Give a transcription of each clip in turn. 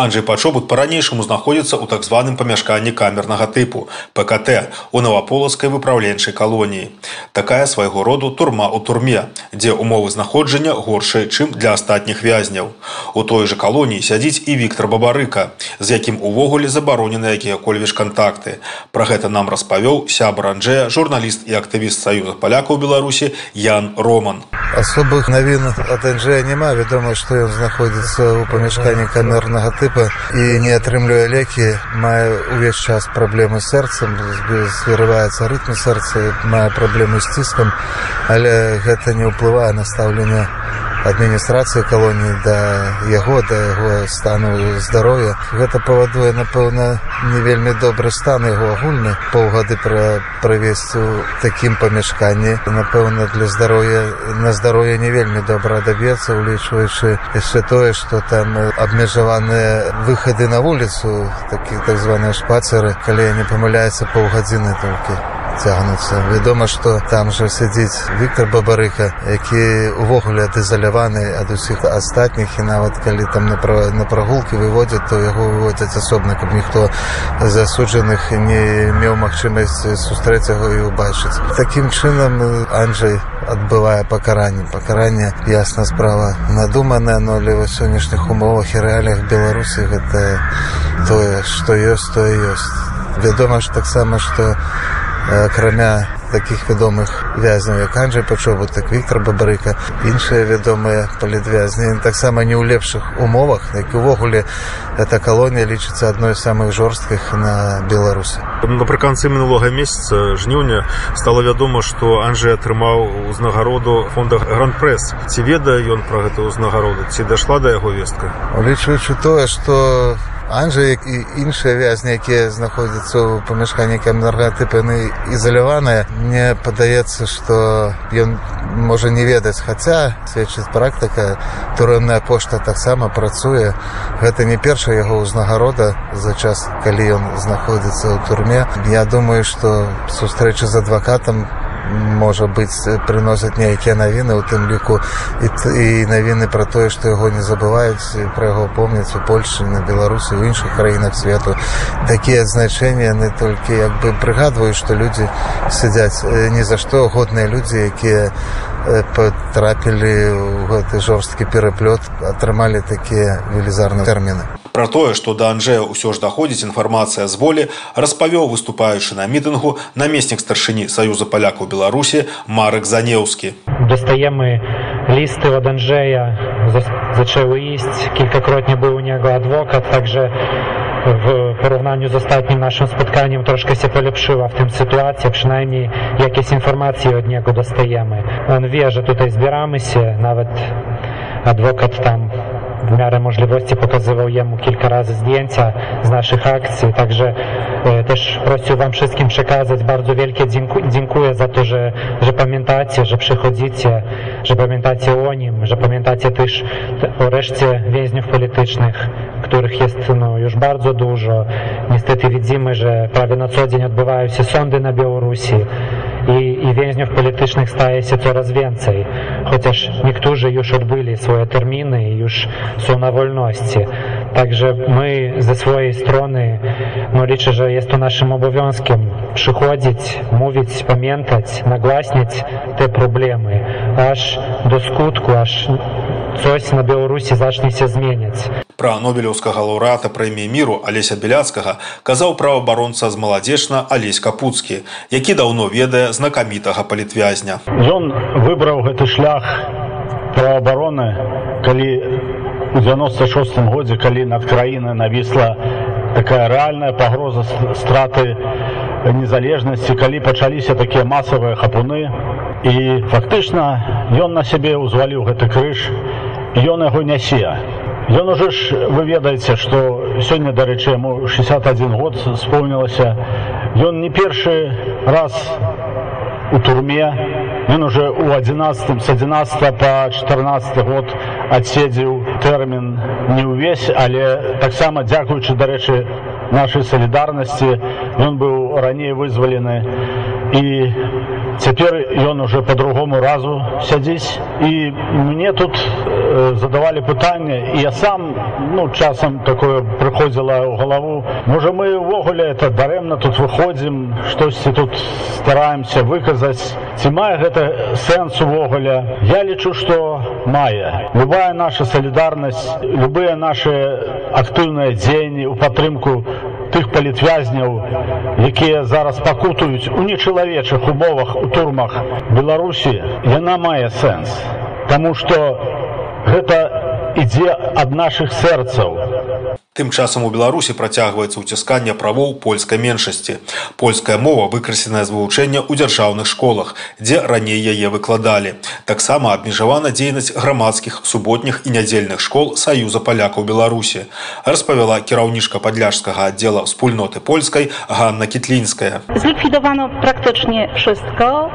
Анджей Пачобут па-ранейшаму знаходзіцца ў так званым памяшканні камернага тыпу ПКТ у наваполацкай выпраўленчай калоніі. Такая свайго роду турма ў турме, дзе ўмовы знаходжання горшыя, чым для астатніх вязняў. У той жа калоніі сядзіць і Віктор Бабарыка, з якім увогуле забаронены якія-кольвіш кантакты. Пра гэта нам распавёў сябр Анджея, журналіст і актывіст саюза палякаў Беларусі Ян Роман. Асобых навін ад Анджея няма, вядома, што ён знаходзіцца ў памяшканні камернага тыпа грыпа і не атрымлівае лекі мае увесь час праблемы з сэрцам вырываецца рытм сэрца мае праблемы з ціскам але гэта не ўплывае на стаўленне адміністрацыі калоніі да яго да яго стану здароўя. Гэта павадуе напэўна не вельмі добры стан яго агульны паўгады пра правесці ў такім памяшканні. Напэўна для здароўя на здароўе не вельмі добра даб'ецца улічваючы яшчэ тое што там абмежаваныя выхады на вуліцу такі так званыя шпацеры калі не памыляецца паўгадзіны толькі цягнуцца вядома што там жа сядзіць Віктор бабарыка які увогуле дызаляваны ад усіх астатніх і нават калі там на пра, на прагулкі выводзяць то яго выводзяць асобна каб ніхто засуджаных не меў магчымасць сустрэць яго і убачыць такім чынам Анджай адбывае пакаранне пакаранне ясна справа надуманая но але ва сённяшніх умовах і рэаліях беларусі гэта тое што ёсць тое ёсць вядома ж таксама што акрамя таких вядомых вязняў як Анджай пачобу так Віктор бабарыка іншыя вядомыя палітвязні таксама не ў лепшых умовах як увогуле эта калонія лічыцца адной з самых жорсткіх на беларусы напрыканцы мінулога месяца жніўня стало вядома што Анджай атрымаў узнагароду фонда гран-прэс ці ведае ён пра гэтую узнагароду ці дайшла да яго вестка улічваючы тое што Анжа, як і іншыя вязні, якія знаходзяцца ў памяшканні каменаргатыпы яны ізаляваныя. Мне падаецца, што ён можа не ведаць, хаця сведчыць практыка, турэмная пошта таксама працуе. Гэта не першая яго ўзнагарода за час, калі ён знаходзіцца ў турме. Я думаю, што сустрэча з адвакатам можа быць прыносяць нейкія навіны у тым ліку і, і навіны пра тое што яго не забываюць пра яго помняць у польльшы на беларусі у іншых краінах свету такія адзначэнні яны толькі як бы прыгадваюць што людзі сядзяць ні за што годныя людзі якія патрапілі ў гэты жорсткі пераплёт атрымалі такія велізарныя тэрміны Пра тое, што да Анджея ўсё ж даходзіць інфармацыя з волі, распавёў выступаючы на мітынгу намеснік старшыні саюза палякаў Беларусі Марак Занеўскі. Дастаемы лісты ад Анджея зачаў ісць, кількакротне быў него адвокат, w porównaniu z ostatnim naszym spotkaniem troszkę się polepszyła w tym sytuacja, przynajmniej jakieś informacje od niego dostajemy. On wie, że tutaj zbieramy się, nawet adwokat tam w miarę możliwości pokazywał jemu kilka razy zdjęcia z naszych akcji, także e, też prosił Wam wszystkim przekazać bardzo wielkie dziękuję za to, że, że pamiętacie, że przychodzicie, że pamiętacie o nim, że pamiętacie też o reszcie więźniów politycznych, których jest no, już bardzo dużo. Niestety widzimy, że prawie na co dzień odbywają się sądy na Białorusi i, i więźniów politycznych staje się coraz więcej, chociaż niektórzy już odbyli swoje terminy i już są na wolności. Także my ze swojej strony, no liczę, że jest to naszym obowiązkiem przychodzić, mówić, pamiętać, nagłaśniać te problemy, aż do skutku, aż coś na Białorusi zacznie się zmieniać. Пра нобелеўскага лаўрэата прэміі міру алеся беляцкага казаў праваабаронца з маладзечна алесь капуцкі які даўно ведае знакамітага палітвязня. Ён выбраў гэты шлях праваабароны калі у 96 годзе калі над краінай навісла такая рэальная пагроза страты незалежнасці калі пачаліся такія масавыя хапуны. І фактычна ён на сябе ўзваліў гэты крыж ён яго нясе Ён уже ж вы ведаеце, што сёння, дарэчы, яму 61 год спомнілася. Ён не першы раз у турме. Ён уже у 11 з 11 по 14 год адседзеў тэрмін не ўвесь, але таксама дзякуючы, дарэчы, нашай салідарнасці ён быў раней вызвалены і цяпер ён уже по другому разу сядзіць. І мне тут э, задавалі пытанне і я сам ну часам такое прыходзіла ў галаву можа мы увогуле это дарэмна тут выходзім штосьці тут стараемся выказаць ці мае гэта сэнс увогуле? Я лічу что мае. Любая наша салідарнасць любыя наши актыўныя дзеянні у падтрымку тых палітвязняў якія зараз пакутаюць у нечалавечых умовах у турмах беларусі яна мае сэнс. Таму што гэта ідзе ад нашых сэрцаў Тым часам у Беларусі працягваецца ўцісканне правоў польскай меншасці. Польская мова выкрасеная з вывучэння ў дзяржаўных школах, дзе раней яе выкладалі. Таксама абмежавана дзейнасць грамадскіх суботніх і нядзельных школ саюза палякаў Беларусі. Распавяла кіраўнічка падляжскага аддзела wspólноty польскай Ганна Кітлінская. Zlikwidowano praktycznie wszystko,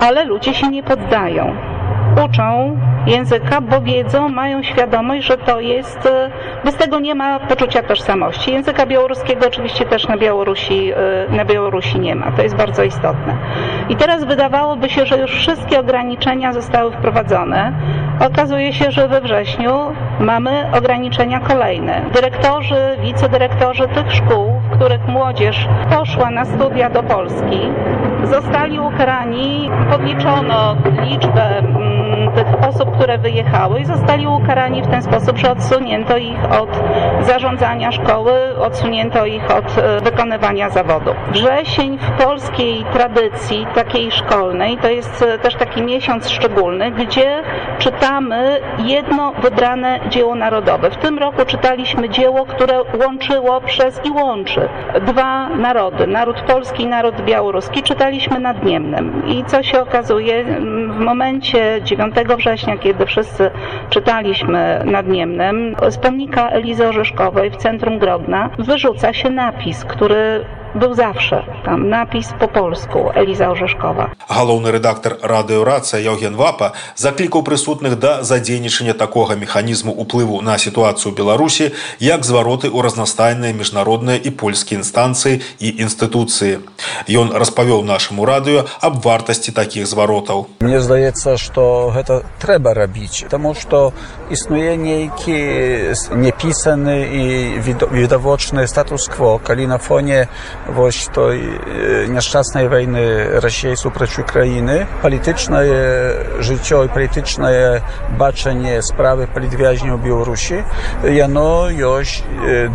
ale ludzie się nie poddają. Uczą języka, bo wiedzą, mają świadomość, że to jest, e, bez tego nie ma poczucia tożsamości. Języka białoruskiego oczywiście też na Białorusi, e, na Białorusi nie ma. To jest bardzo istotne. I teraz wydawałoby się, że już wszystkie ograniczenia zostały wprowadzone. Okazuje się, że we wrześniu mamy ograniczenia kolejne. Dyrektorzy, wicedyrektorzy tych szkół, których młodzież poszła na studia do Polski, zostali ukarani, podliczono liczbę mm, tych osób, które wyjechały i zostali ukarani w ten sposób, że odsunięto ich od zarządzania szkoły, odsunięto ich od e, wykonywania zawodu. Wrzesień w polskiej tradycji takiej szkolnej to jest e, też taki miesiąc szczególny, gdzie czytamy jedno wybrane dzieło narodowe. W tym roku czytaliśmy dzieło, które łączyło przez i łączy dwa narody, naród polski i naród białoruski. Czytaliśmy nad Niemnem. I co się okazuje, w momencie 9 września, kiedy wszyscy czytaliśmy nad Niemnem, z pomnika Elizy Orzeszkowej w centrum Grodna wyrzuca się napis, który był zawsze tam, napis po polsku Eliza Orzeszkowa. Галоўны рэдактар радыёрацыя Яўген Вапа заклікаў прысутных да задзейнічання такога механізму ўплыву на сітуацыю ў Беларусі, як звароты ў разнастайныя міжнародныя і польскія інстанцыі і інстытуцыі. Ён распавёў нашаму радыё аб вартасці такіх зваротаў. Мне здаецца, што гэта трэба рабіць, таму што існуе нейкі непісаны і відавочны статус-кво, калі на фоне вось той няшчаснай вайны рассіі супраць Украіны палітычнае жыццё і палітычнае бачанне справы палітвязняў Беларусі яно ёсць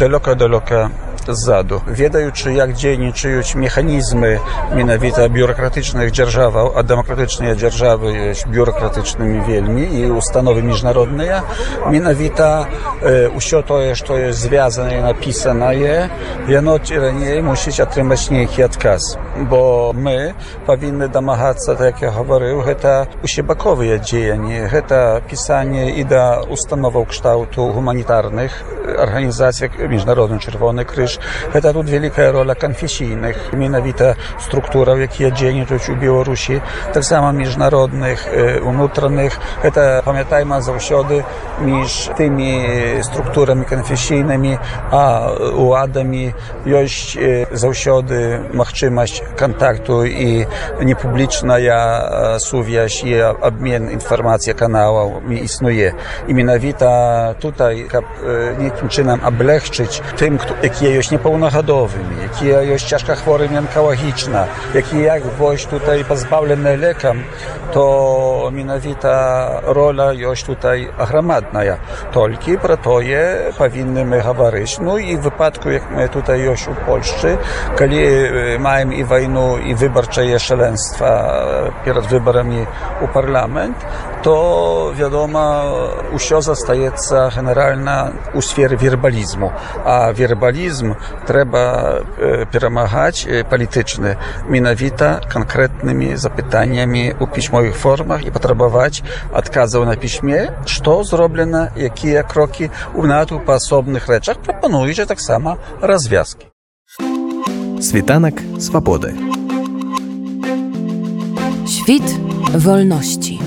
далёка далёка ззаду ведаючы як дзейнічаюць механізмы менавіта бюрократычных дзяржаваў а дэмакратычныя дзяржавы ёсць бюрократычнымі вельмі і установы міжнародныя менавіта ўсё тое што ёсць звязанае напісанае яно раней мусіць атрымаць нейкі адказ. Бо мы павінны дамагацца так як я гаварыў гэта усебаковыя дзеянні гэта пісанне і да установаў кшталту гуманітарных арганізацый міжнародны чырвоны крыж гэта тут вялікая роля канфесійных менавіта структураў якія дзейнічаюць у беларусі таксама міжнародных унутраных гэта памятайма заўсёды між тымі структурамі канфесійнымі а уладамі ёсць заўсёды магчымасць кантакту і непублічная сувязь і абмен інфармацыя каналаў існуе і менавіта tutaj каб нейкім чынам аблегчыць тым якія ёсць непаўнагадовымі якія ёсць цяжка хворымі анкалагічна якія як вось tutaj пазбаўленыя лекам то менавіта роля ёсць tutaj аграмадная толькі пра тое павінны мы гаварыць ну і выпадку як мы tutaj ёсць у Польшчы калі маем і вайну і выбарчае шаленства перад выбарамі у парламент то вядома ўсё застаецца генеральна у сферы вербалізму а вербалізм трэба перамагаць палітычны менавіта канкрэтнымі запытаннямі у пісьмовых формах і патрабаваць адказаў на пісьме што зроблена якія крокі у нату па асобных рэчах прапануючы таксама развязкі Світанак свабоды. Świt wolności.